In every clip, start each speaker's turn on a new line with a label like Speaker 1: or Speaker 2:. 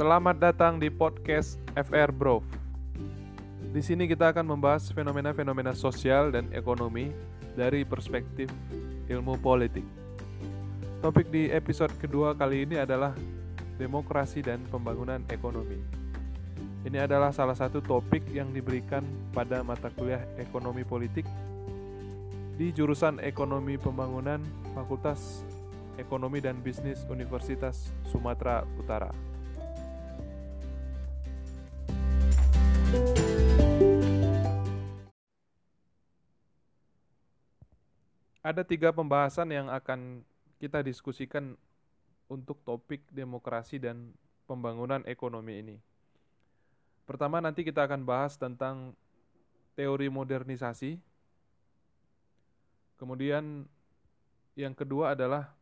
Speaker 1: Selamat datang di podcast FR Bro. Di sini kita akan membahas fenomena-fenomena sosial dan ekonomi dari perspektif ilmu politik. Topik di episode kedua kali ini adalah demokrasi dan pembangunan ekonomi. Ini adalah salah satu topik yang diberikan pada mata kuliah ekonomi politik di jurusan ekonomi pembangunan Fakultas Ekonomi dan Bisnis Universitas Sumatera Utara. Ada tiga pembahasan yang akan kita diskusikan untuk topik demokrasi dan pembangunan ekonomi ini. Pertama nanti kita akan bahas tentang teori modernisasi. Kemudian yang kedua adalah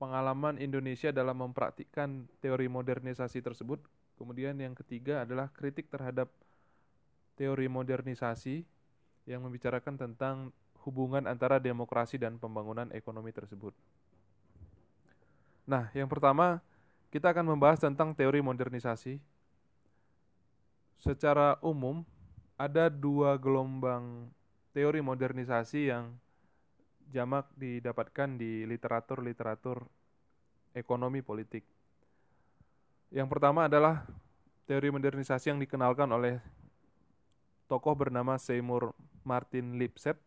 Speaker 1: pengalaman Indonesia dalam mempraktikkan teori modernisasi tersebut. Kemudian yang ketiga adalah kritik terhadap teori modernisasi yang membicarakan tentang hubungan antara demokrasi dan pembangunan ekonomi tersebut. Nah, yang pertama kita akan membahas tentang teori modernisasi. Secara umum, ada dua gelombang teori modernisasi yang jamak didapatkan di literatur-literatur ekonomi politik. Yang pertama adalah teori modernisasi yang dikenalkan oleh tokoh bernama Seymour Martin Lipset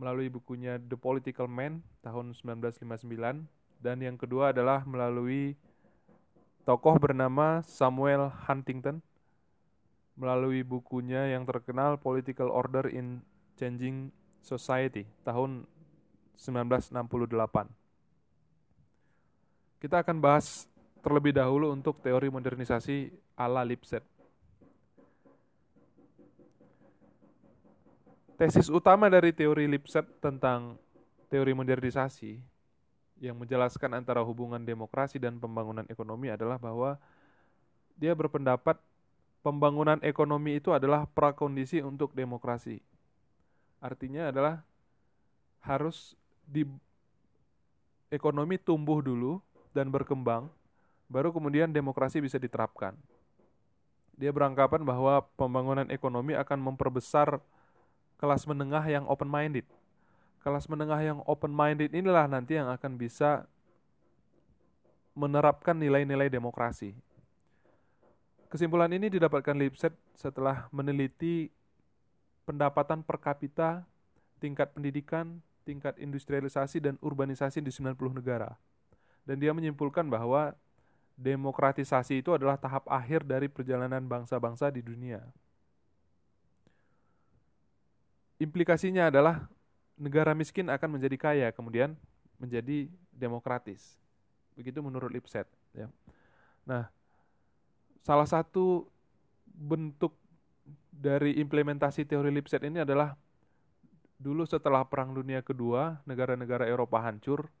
Speaker 1: melalui bukunya The Political Man tahun 1959 dan yang kedua adalah melalui tokoh bernama Samuel Huntington melalui bukunya yang terkenal Political Order in Changing Society tahun 1968. Kita akan bahas terlebih dahulu untuk teori modernisasi ala Lipset. Tesis utama dari teori Lipset tentang teori modernisasi yang menjelaskan antara hubungan demokrasi dan pembangunan ekonomi adalah bahwa dia berpendapat pembangunan ekonomi itu adalah prakondisi untuk demokrasi. Artinya adalah harus di ekonomi tumbuh dulu dan berkembang, baru kemudian demokrasi bisa diterapkan. Dia beranggapan bahwa pembangunan ekonomi akan memperbesar kelas menengah yang open minded. Kelas menengah yang open minded inilah nanti yang akan bisa menerapkan nilai-nilai demokrasi. Kesimpulan ini didapatkan Lipset setelah meneliti pendapatan per kapita, tingkat pendidikan, tingkat industrialisasi dan urbanisasi di 90 negara. Dan dia menyimpulkan bahwa demokratisasi itu adalah tahap akhir dari perjalanan bangsa-bangsa di dunia. Implikasinya adalah negara miskin akan menjadi kaya, kemudian menjadi demokratis. Begitu menurut Lipset. Ya. Nah, salah satu bentuk dari implementasi teori Lipset ini adalah dulu setelah Perang Dunia Kedua, negara-negara Eropa hancur,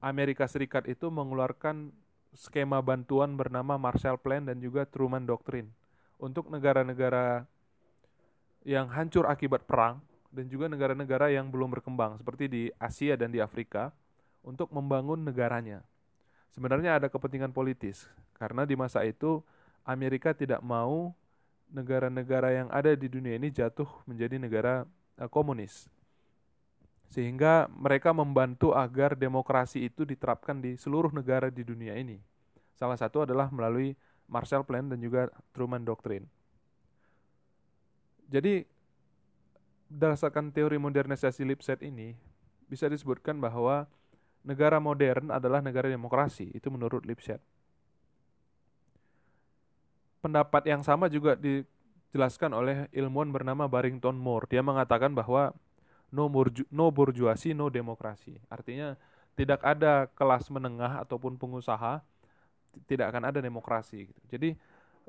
Speaker 1: Amerika Serikat itu mengeluarkan skema bantuan bernama Marshall Plan dan juga Truman Doctrine untuk negara-negara yang hancur akibat perang dan juga negara-negara yang belum berkembang seperti di Asia dan di Afrika untuk membangun negaranya. Sebenarnya ada kepentingan politis karena di masa itu Amerika tidak mau negara-negara yang ada di dunia ini jatuh menjadi negara uh, komunis. Sehingga mereka membantu agar demokrasi itu diterapkan di seluruh negara di dunia ini. Salah satu adalah melalui Marshall Plan dan juga Truman Doctrine. Jadi berdasarkan teori modernisasi Lipset ini bisa disebutkan bahwa negara modern adalah negara demokrasi, itu menurut Lipset. Pendapat yang sama juga dijelaskan oleh ilmuwan bernama Barrington Moore. Dia mengatakan bahwa no, burju, no bourgeoisie, no demokrasi. Artinya tidak ada kelas menengah ataupun pengusaha, tidak akan ada demokrasi. Gitu. Jadi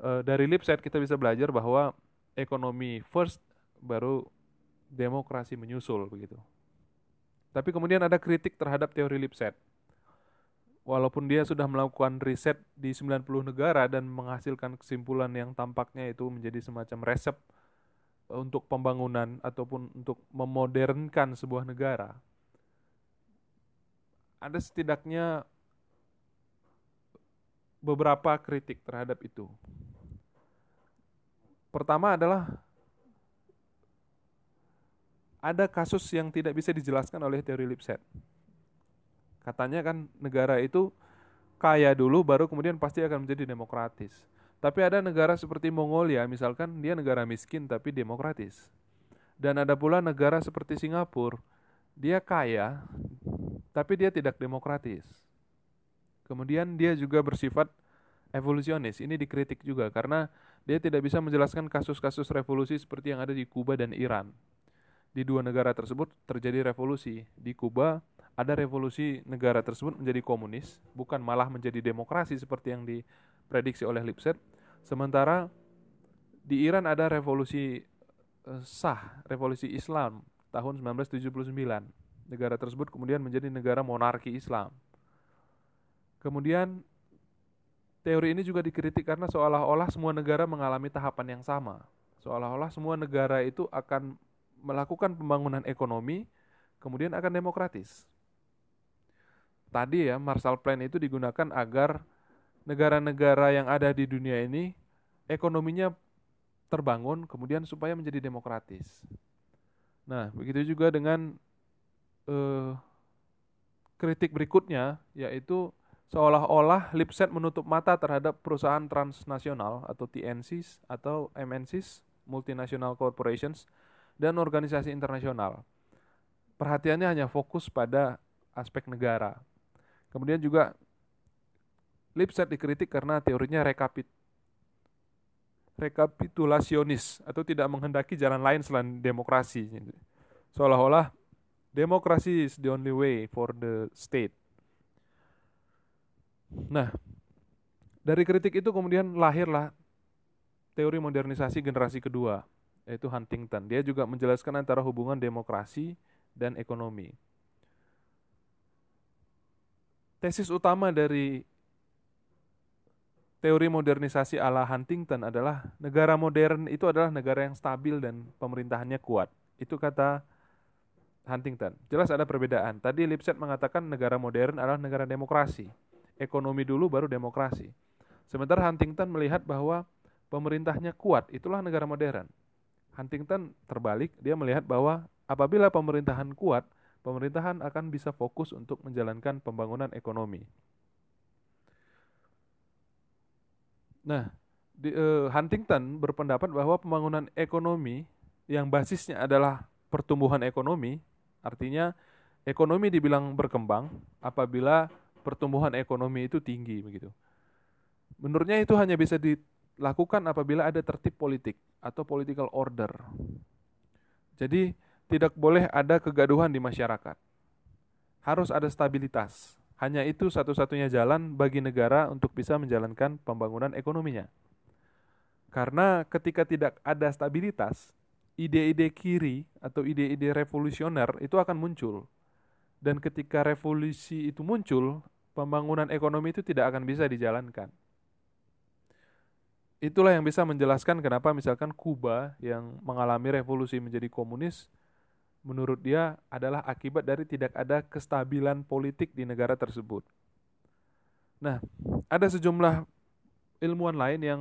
Speaker 1: eh, dari Lipset kita bisa belajar bahwa ekonomi first, baru demokrasi menyusul begitu. Tapi kemudian ada kritik terhadap teori Lipset. Walaupun dia sudah melakukan riset di 90 negara dan menghasilkan kesimpulan yang tampaknya itu menjadi semacam resep untuk pembangunan ataupun untuk memodernkan sebuah negara. Ada setidaknya beberapa kritik terhadap itu. Pertama adalah ada kasus yang tidak bisa dijelaskan oleh teori Lipset. Katanya kan negara itu kaya dulu baru kemudian pasti akan menjadi demokratis. Tapi ada negara seperti Mongolia misalkan dia negara miskin tapi demokratis. Dan ada pula negara seperti Singapura, dia kaya tapi dia tidak demokratis. Kemudian dia juga bersifat evolusionis. Ini dikritik juga karena dia tidak bisa menjelaskan kasus-kasus revolusi seperti yang ada di Kuba dan Iran. Di dua negara tersebut terjadi revolusi. Di Kuba ada revolusi negara tersebut menjadi komunis, bukan malah menjadi demokrasi seperti yang diprediksi oleh Lipset. Sementara di Iran ada revolusi eh, sah, revolusi Islam tahun 1979. Negara tersebut kemudian menjadi negara monarki Islam. Kemudian teori ini juga dikritik karena seolah-olah semua negara mengalami tahapan yang sama. Seolah-olah semua negara itu akan melakukan pembangunan ekonomi, kemudian akan demokratis. Tadi ya, Marshall Plan itu digunakan agar negara-negara yang ada di dunia ini ekonominya terbangun, kemudian supaya menjadi demokratis. Nah, begitu juga dengan eh, kritik berikutnya, yaitu seolah-olah Lipset menutup mata terhadap perusahaan transnasional atau TNCs atau MNCs, multinational corporations, dan organisasi internasional. Perhatiannya hanya fokus pada aspek negara. Kemudian juga Lipset dikritik karena teorinya rekapit rekapitulasionis atau tidak menghendaki jalan lain selain demokrasi. Seolah-olah demokrasi is the only way for the state Nah, dari kritik itu kemudian lahirlah teori modernisasi generasi kedua, yaitu Huntington. Dia juga menjelaskan antara hubungan demokrasi dan ekonomi. Tesis utama dari teori modernisasi ala Huntington adalah negara modern itu adalah negara yang stabil dan pemerintahannya kuat. Itu kata Huntington. Jelas ada perbedaan. Tadi Lipset mengatakan negara modern adalah negara demokrasi ekonomi dulu baru demokrasi. Sementara Huntington melihat bahwa pemerintahnya kuat, itulah negara modern. Huntington terbalik, dia melihat bahwa apabila pemerintahan kuat, pemerintahan akan bisa fokus untuk menjalankan pembangunan ekonomi. Nah, di, uh, Huntington berpendapat bahwa pembangunan ekonomi yang basisnya adalah pertumbuhan ekonomi, artinya ekonomi dibilang berkembang apabila pertumbuhan ekonomi itu tinggi begitu. Menurutnya itu hanya bisa dilakukan apabila ada tertib politik atau political order. Jadi tidak boleh ada kegaduhan di masyarakat. Harus ada stabilitas. Hanya itu satu-satunya jalan bagi negara untuk bisa menjalankan pembangunan ekonominya. Karena ketika tidak ada stabilitas, ide-ide kiri atau ide-ide revolusioner itu akan muncul. Dan ketika revolusi itu muncul, pembangunan ekonomi itu tidak akan bisa dijalankan. Itulah yang bisa menjelaskan kenapa misalkan Kuba yang mengalami revolusi menjadi komunis, menurut dia adalah akibat dari tidak ada kestabilan politik di negara tersebut. Nah, ada sejumlah ilmuwan lain yang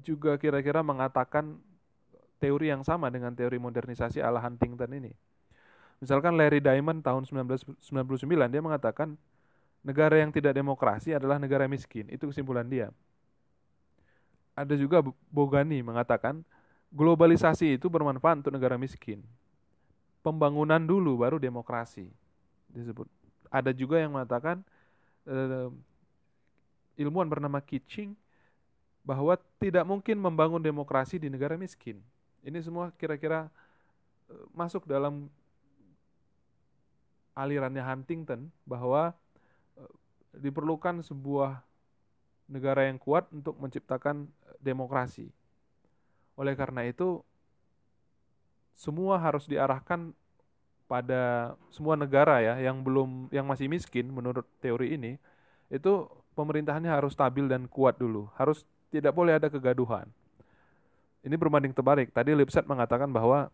Speaker 1: juga kira-kira mengatakan teori yang sama dengan teori modernisasi ala Huntington ini. Misalkan Larry Diamond tahun 1999 dia mengatakan negara yang tidak demokrasi adalah negara miskin. Itu kesimpulan dia. Ada juga Bogani mengatakan globalisasi itu bermanfaat untuk negara miskin. Pembangunan dulu baru demokrasi disebut. Ada juga yang mengatakan uh, ilmuwan bernama Kitching bahwa tidak mungkin membangun demokrasi di negara miskin. Ini semua kira-kira uh, masuk dalam alirannya Huntington bahwa diperlukan sebuah negara yang kuat untuk menciptakan demokrasi. Oleh karena itu, semua harus diarahkan pada semua negara ya yang belum yang masih miskin menurut teori ini itu pemerintahannya harus stabil dan kuat dulu. Harus tidak boleh ada kegaduhan. Ini berbanding terbalik. Tadi Lipset mengatakan bahwa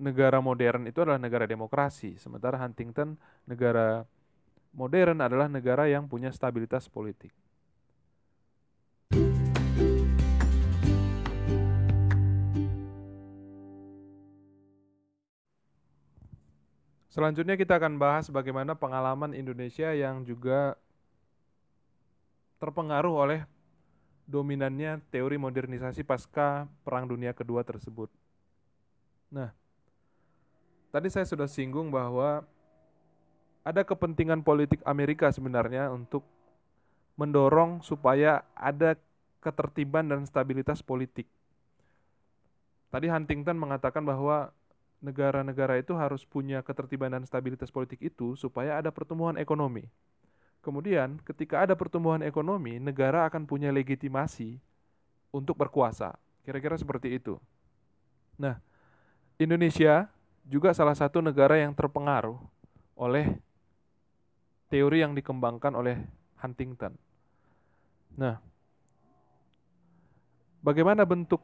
Speaker 1: negara modern itu adalah negara demokrasi, sementara Huntington negara modern adalah negara yang punya stabilitas politik. Selanjutnya kita akan bahas bagaimana pengalaman Indonesia yang juga terpengaruh oleh dominannya teori modernisasi pasca Perang Dunia Kedua tersebut. Nah, tadi saya sudah singgung bahwa ada kepentingan politik Amerika sebenarnya untuk mendorong supaya ada ketertiban dan stabilitas politik. Tadi Huntington mengatakan bahwa negara-negara itu harus punya ketertiban dan stabilitas politik itu supaya ada pertumbuhan ekonomi. Kemudian, ketika ada pertumbuhan ekonomi, negara akan punya legitimasi untuk berkuasa. Kira-kira seperti itu. Nah, Indonesia juga salah satu negara yang terpengaruh oleh teori yang dikembangkan oleh Huntington. Nah, bagaimana bentuk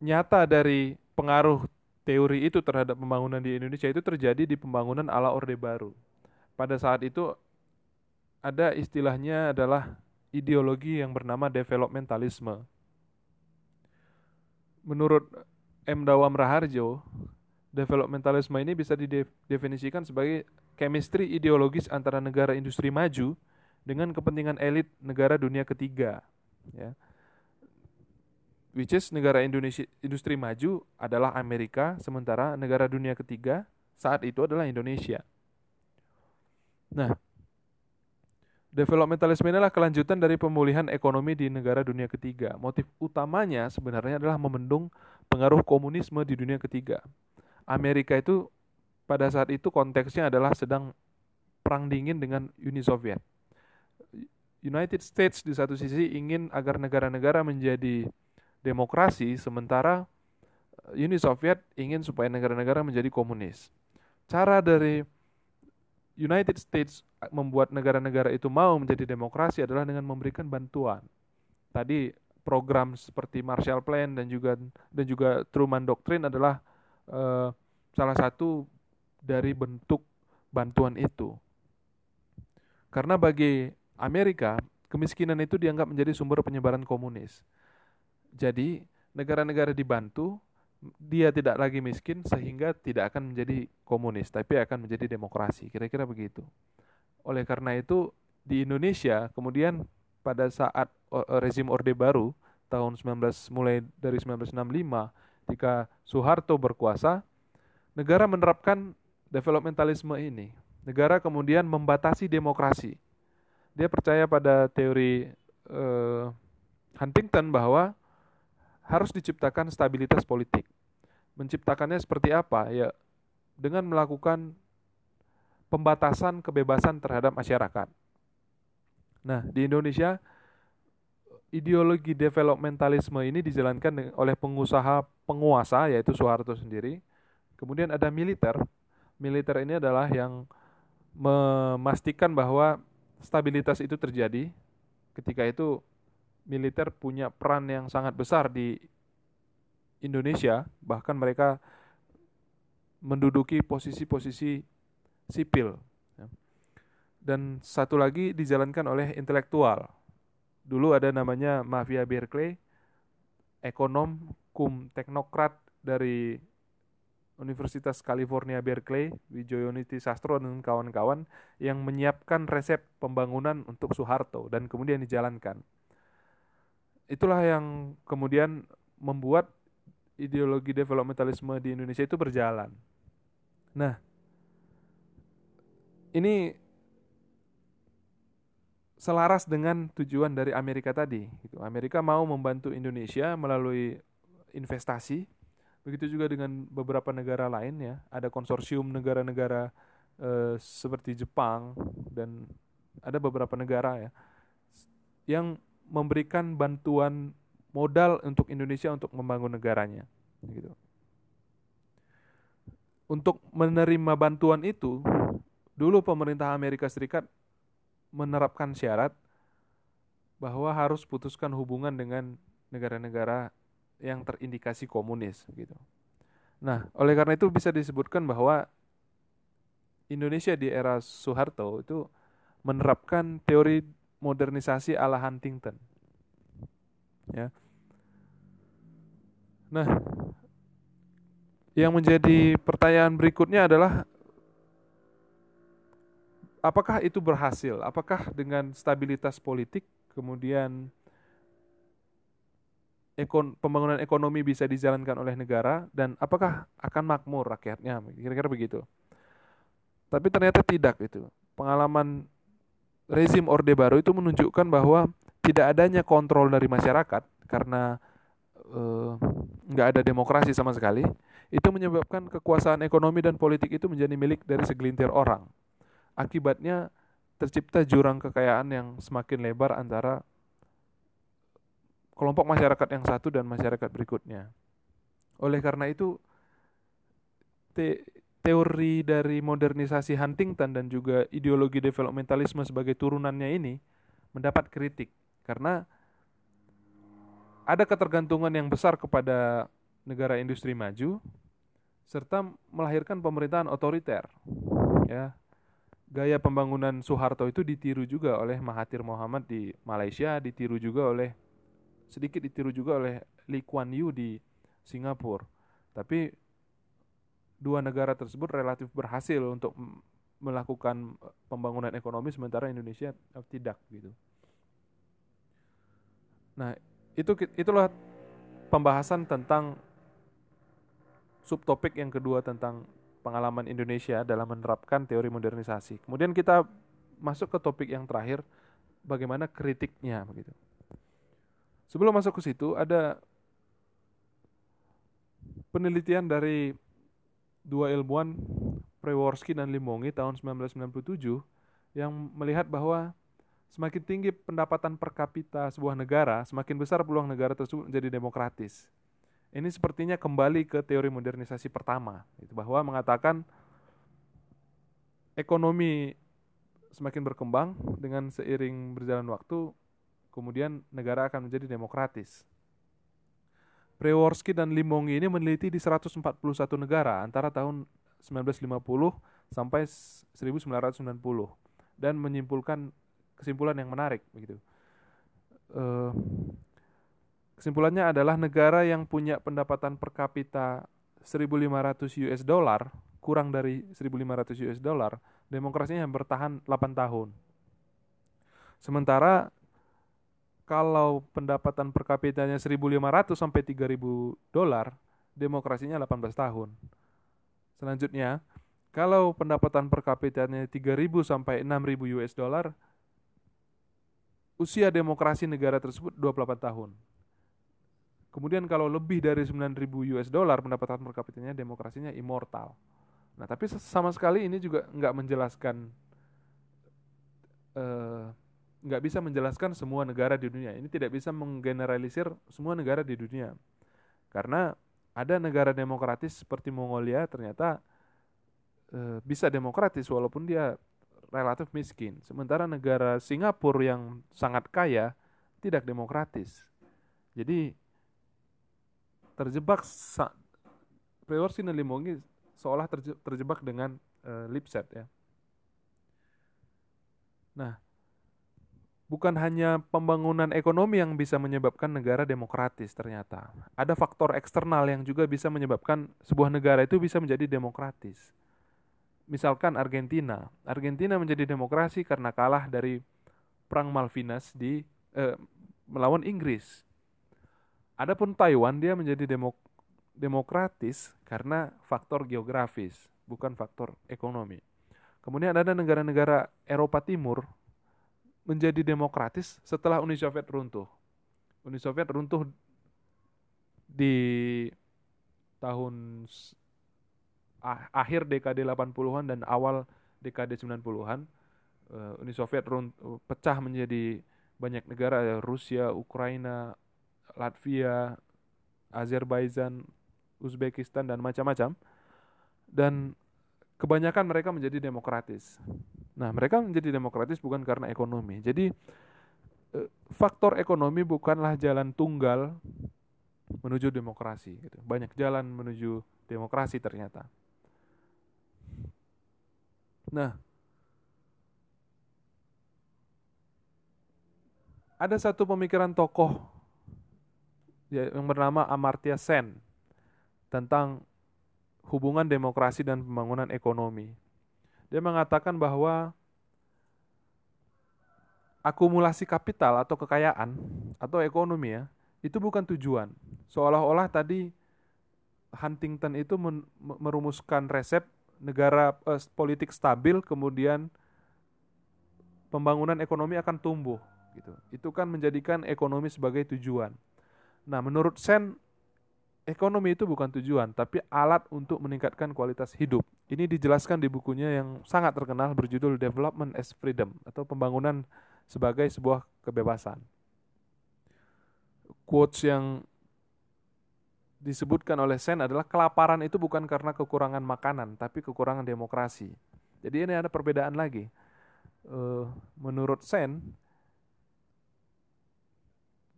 Speaker 1: nyata dari pengaruh teori itu terhadap pembangunan di Indonesia itu terjadi di pembangunan ala Orde Baru. Pada saat itu ada istilahnya adalah ideologi yang bernama developmentalisme. Menurut M. Dawam Raharjo, developmentalisme ini bisa didefinisikan sebagai chemistry ideologis antara negara industri maju dengan kepentingan elit negara dunia ketiga. Ya which is negara Indonesia industri maju adalah Amerika, sementara negara dunia ketiga saat itu adalah Indonesia. Nah, developmentalisme inilah kelanjutan dari pemulihan ekonomi di negara dunia ketiga. Motif utamanya sebenarnya adalah memendung pengaruh komunisme di dunia ketiga. Amerika itu pada saat itu konteksnya adalah sedang perang dingin dengan Uni Soviet. United States di satu sisi ingin agar negara-negara menjadi demokrasi, sementara eh, Uni Soviet ingin supaya negara-negara menjadi komunis. Cara dari United States membuat negara-negara itu mau menjadi demokrasi adalah dengan memberikan bantuan. Tadi program seperti Marshall Plan dan juga dan juga Truman Doctrine adalah uh, salah satu dari bentuk bantuan itu. Karena bagi Amerika, kemiskinan itu dianggap menjadi sumber penyebaran komunis. Jadi negara-negara dibantu, dia tidak lagi miskin sehingga tidak akan menjadi komunis, tapi akan menjadi demokrasi. Kira-kira begitu. Oleh karena itu di Indonesia kemudian pada saat rezim Orde Baru tahun 19 mulai dari 1965 ketika Soeharto berkuasa, negara menerapkan developmentalisme ini. Negara kemudian membatasi demokrasi. Dia percaya pada teori uh, Huntington bahwa harus diciptakan stabilitas politik. Menciptakannya seperti apa? Ya dengan melakukan pembatasan kebebasan terhadap masyarakat. Nah, di Indonesia ideologi developmentalisme ini dijalankan oleh pengusaha penguasa yaitu Soeharto sendiri. Kemudian ada militer. Militer ini adalah yang memastikan bahwa stabilitas itu terjadi. Ketika itu militer punya peran yang sangat besar di Indonesia, bahkan mereka menduduki posisi-posisi sipil. Dan satu lagi dijalankan oleh intelektual. Dulu ada namanya Mafia Berkeley, ekonom, kum teknokrat dari Universitas California Berkeley, Wijoyoniti Sastro dan kawan-kawan yang menyiapkan resep pembangunan untuk Soeharto dan kemudian dijalankan itulah yang kemudian membuat ideologi developmentalisme di Indonesia itu berjalan. Nah, ini selaras dengan tujuan dari Amerika tadi. Gitu. Amerika mau membantu Indonesia melalui investasi, begitu juga dengan beberapa negara lain ya. Ada konsorsium negara-negara eh, seperti Jepang dan ada beberapa negara ya yang memberikan bantuan modal untuk Indonesia untuk membangun negaranya gitu. Untuk menerima bantuan itu, dulu pemerintah Amerika Serikat menerapkan syarat bahwa harus putuskan hubungan dengan negara-negara yang terindikasi komunis gitu. Nah, oleh karena itu bisa disebutkan bahwa Indonesia di era Soeharto itu menerapkan teori modernisasi ala Huntington. Ya. Nah, yang menjadi pertanyaan berikutnya adalah apakah itu berhasil? Apakah dengan stabilitas politik kemudian ekon, pembangunan ekonomi bisa dijalankan oleh negara dan apakah akan makmur rakyatnya? Kira-kira begitu. Tapi ternyata tidak itu. Pengalaman rezim Orde Baru itu menunjukkan bahwa tidak adanya kontrol dari masyarakat karena eh, nggak ada demokrasi sama sekali itu menyebabkan kekuasaan ekonomi dan politik itu menjadi milik dari segelintir orang. Akibatnya tercipta jurang kekayaan yang semakin lebar antara kelompok masyarakat yang satu dan masyarakat berikutnya. Oleh karena itu, te teori dari modernisasi Huntington dan juga ideologi developmentalisme sebagai turunannya ini mendapat kritik karena ada ketergantungan yang besar kepada negara industri maju serta melahirkan pemerintahan otoriter. Ya. Gaya pembangunan Soeharto itu ditiru juga oleh Mahathir Mohamad di Malaysia, ditiru juga oleh sedikit ditiru juga oleh Lee Kuan Yew di Singapura. Tapi dua negara tersebut relatif berhasil untuk melakukan pembangunan ekonomi sementara Indonesia tidak gitu. Nah, itu itulah pembahasan tentang subtopik yang kedua tentang pengalaman Indonesia dalam menerapkan teori modernisasi. Kemudian kita masuk ke topik yang terakhir, bagaimana kritiknya begitu. Sebelum masuk ke situ ada penelitian dari dua ilmuwan Preworski dan Limongi tahun 1997 yang melihat bahwa semakin tinggi pendapatan per kapita sebuah negara, semakin besar peluang negara tersebut menjadi demokratis. Ini sepertinya kembali ke teori modernisasi pertama, itu bahwa mengatakan ekonomi semakin berkembang dengan seiring berjalan waktu, kemudian negara akan menjadi demokratis. Preworski dan Limongi ini meneliti di 141 negara antara tahun 1950 sampai 1990 dan menyimpulkan kesimpulan yang menarik begitu. Uh, Kesimpulannya adalah negara yang punya pendapatan per kapita 1.500 US dollar, kurang dari 1.500 US dollar, demokrasinya bertahan 8 tahun. Sementara kalau pendapatan per kapitanya 1.500 sampai 3.000 dolar, demokrasinya 18 tahun. Selanjutnya, kalau pendapatan per kapitanya 3.000 sampai 6.000 US dollar, usia demokrasi negara tersebut 28 tahun. Kemudian kalau lebih dari 9.000 US dollar pendapatan per kapitanya demokrasinya immortal. Nah tapi sama sekali ini juga nggak menjelaskan eh, nggak uh, bisa menjelaskan semua negara di dunia. Ini tidak bisa menggeneralisir semua negara di dunia. Karena ada negara demokratis seperti Mongolia ternyata uh, bisa demokratis walaupun dia relatif miskin. Sementara negara Singapura yang sangat kaya tidak demokratis. Jadi terjebak Priorsi dan Limongi seolah terjebak dengan uh, Lipset ya. Nah, bukan hanya pembangunan ekonomi yang bisa menyebabkan negara demokratis ternyata. Ada faktor eksternal yang juga bisa menyebabkan sebuah negara itu bisa menjadi demokratis. Misalkan Argentina. Argentina menjadi demokrasi karena kalah dari perang Malvinas di eh, melawan Inggris. Adapun Taiwan dia menjadi demok demokratis karena faktor geografis, bukan faktor ekonomi. Kemudian ada negara-negara Eropa Timur menjadi demokratis setelah Uni Soviet runtuh. Uni Soviet runtuh di tahun akhir dekade 80-an dan awal dekade 90-an. Eh, Uni Soviet pecah menjadi banyak negara, Rusia, Ukraina, Latvia, Azerbaijan, Uzbekistan dan macam-macam. Dan kebanyakan mereka menjadi demokratis. Nah, mereka menjadi demokratis bukan karena ekonomi. Jadi eh, faktor ekonomi bukanlah jalan tunggal menuju demokrasi. Gitu. Banyak jalan menuju demokrasi ternyata. Nah, ada satu pemikiran tokoh yang bernama Amartya Sen tentang hubungan demokrasi dan pembangunan ekonomi. Dia mengatakan bahwa akumulasi kapital atau kekayaan atau ekonomi ya, itu bukan tujuan. Seolah-olah tadi Huntington itu merumuskan resep negara eh, politik stabil kemudian pembangunan ekonomi akan tumbuh gitu. Itu kan menjadikan ekonomi sebagai tujuan. Nah, menurut Sen ekonomi itu bukan tujuan, tapi alat untuk meningkatkan kualitas hidup. Ini dijelaskan di bukunya yang sangat terkenal berjudul Development as Freedom atau pembangunan sebagai sebuah kebebasan. Quotes yang disebutkan oleh Sen adalah kelaparan itu bukan karena kekurangan makanan, tapi kekurangan demokrasi. Jadi ini ada perbedaan lagi. Uh, menurut Sen,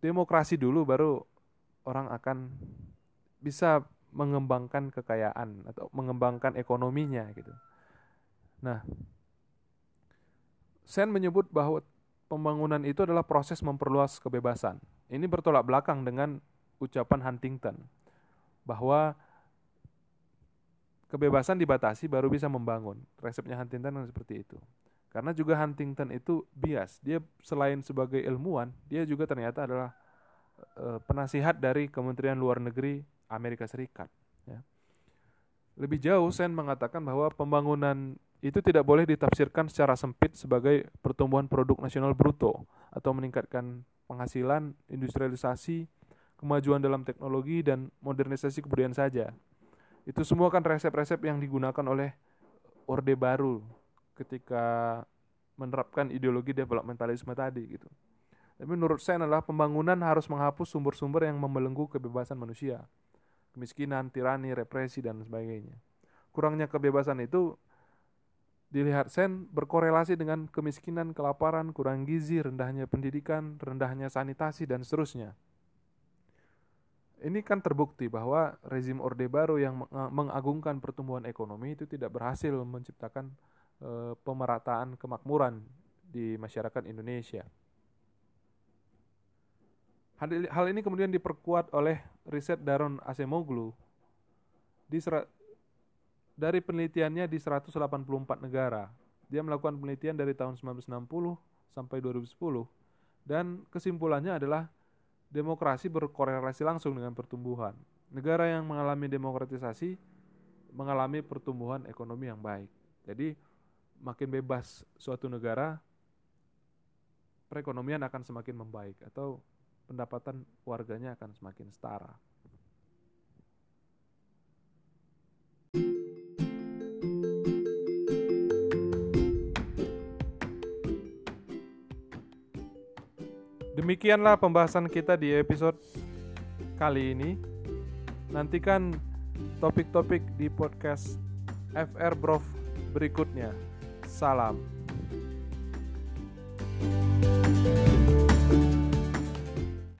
Speaker 1: demokrasi dulu baru orang akan bisa mengembangkan kekayaan atau mengembangkan ekonominya gitu. Nah, Sen menyebut bahwa pembangunan itu adalah proses memperluas kebebasan. Ini bertolak belakang dengan ucapan Huntington bahwa kebebasan dibatasi baru bisa membangun. Resepnya Huntington seperti itu. Karena juga Huntington itu bias. Dia selain sebagai ilmuwan, dia juga ternyata adalah e, penasihat dari Kementerian Luar Negeri Amerika Serikat. Ya. Lebih jauh, Sen mengatakan bahwa pembangunan itu tidak boleh ditafsirkan secara sempit sebagai pertumbuhan produk nasional bruto atau meningkatkan penghasilan, industrialisasi, kemajuan dalam teknologi, dan modernisasi kebudayaan saja. Itu semua kan resep-resep yang digunakan oleh Orde Baru ketika menerapkan ideologi developmentalisme tadi gitu. Tapi menurut saya adalah pembangunan harus menghapus sumber-sumber yang membelenggu kebebasan manusia kemiskinan, tirani, represi, dan sebagainya. Kurangnya kebebasan itu dilihat Sen berkorelasi dengan kemiskinan, kelaparan, kurang gizi, rendahnya pendidikan, rendahnya sanitasi, dan seterusnya. Ini kan terbukti bahwa rezim Orde Baru yang mengagungkan pertumbuhan ekonomi itu tidak berhasil menciptakan e, pemerataan kemakmuran di masyarakat Indonesia. Hal ini kemudian diperkuat oleh riset Daron Acemoglu di dari penelitiannya di 184 negara. Dia melakukan penelitian dari tahun 1960 sampai 2010 dan kesimpulannya adalah demokrasi berkorelasi langsung dengan pertumbuhan. Negara yang mengalami demokratisasi mengalami pertumbuhan ekonomi yang baik. Jadi makin bebas suatu negara perekonomian akan semakin membaik atau pendapatan warganya akan semakin setara. Demikianlah pembahasan kita di episode kali ini. Nantikan topik-topik di podcast FR Prof berikutnya. Salam. thank you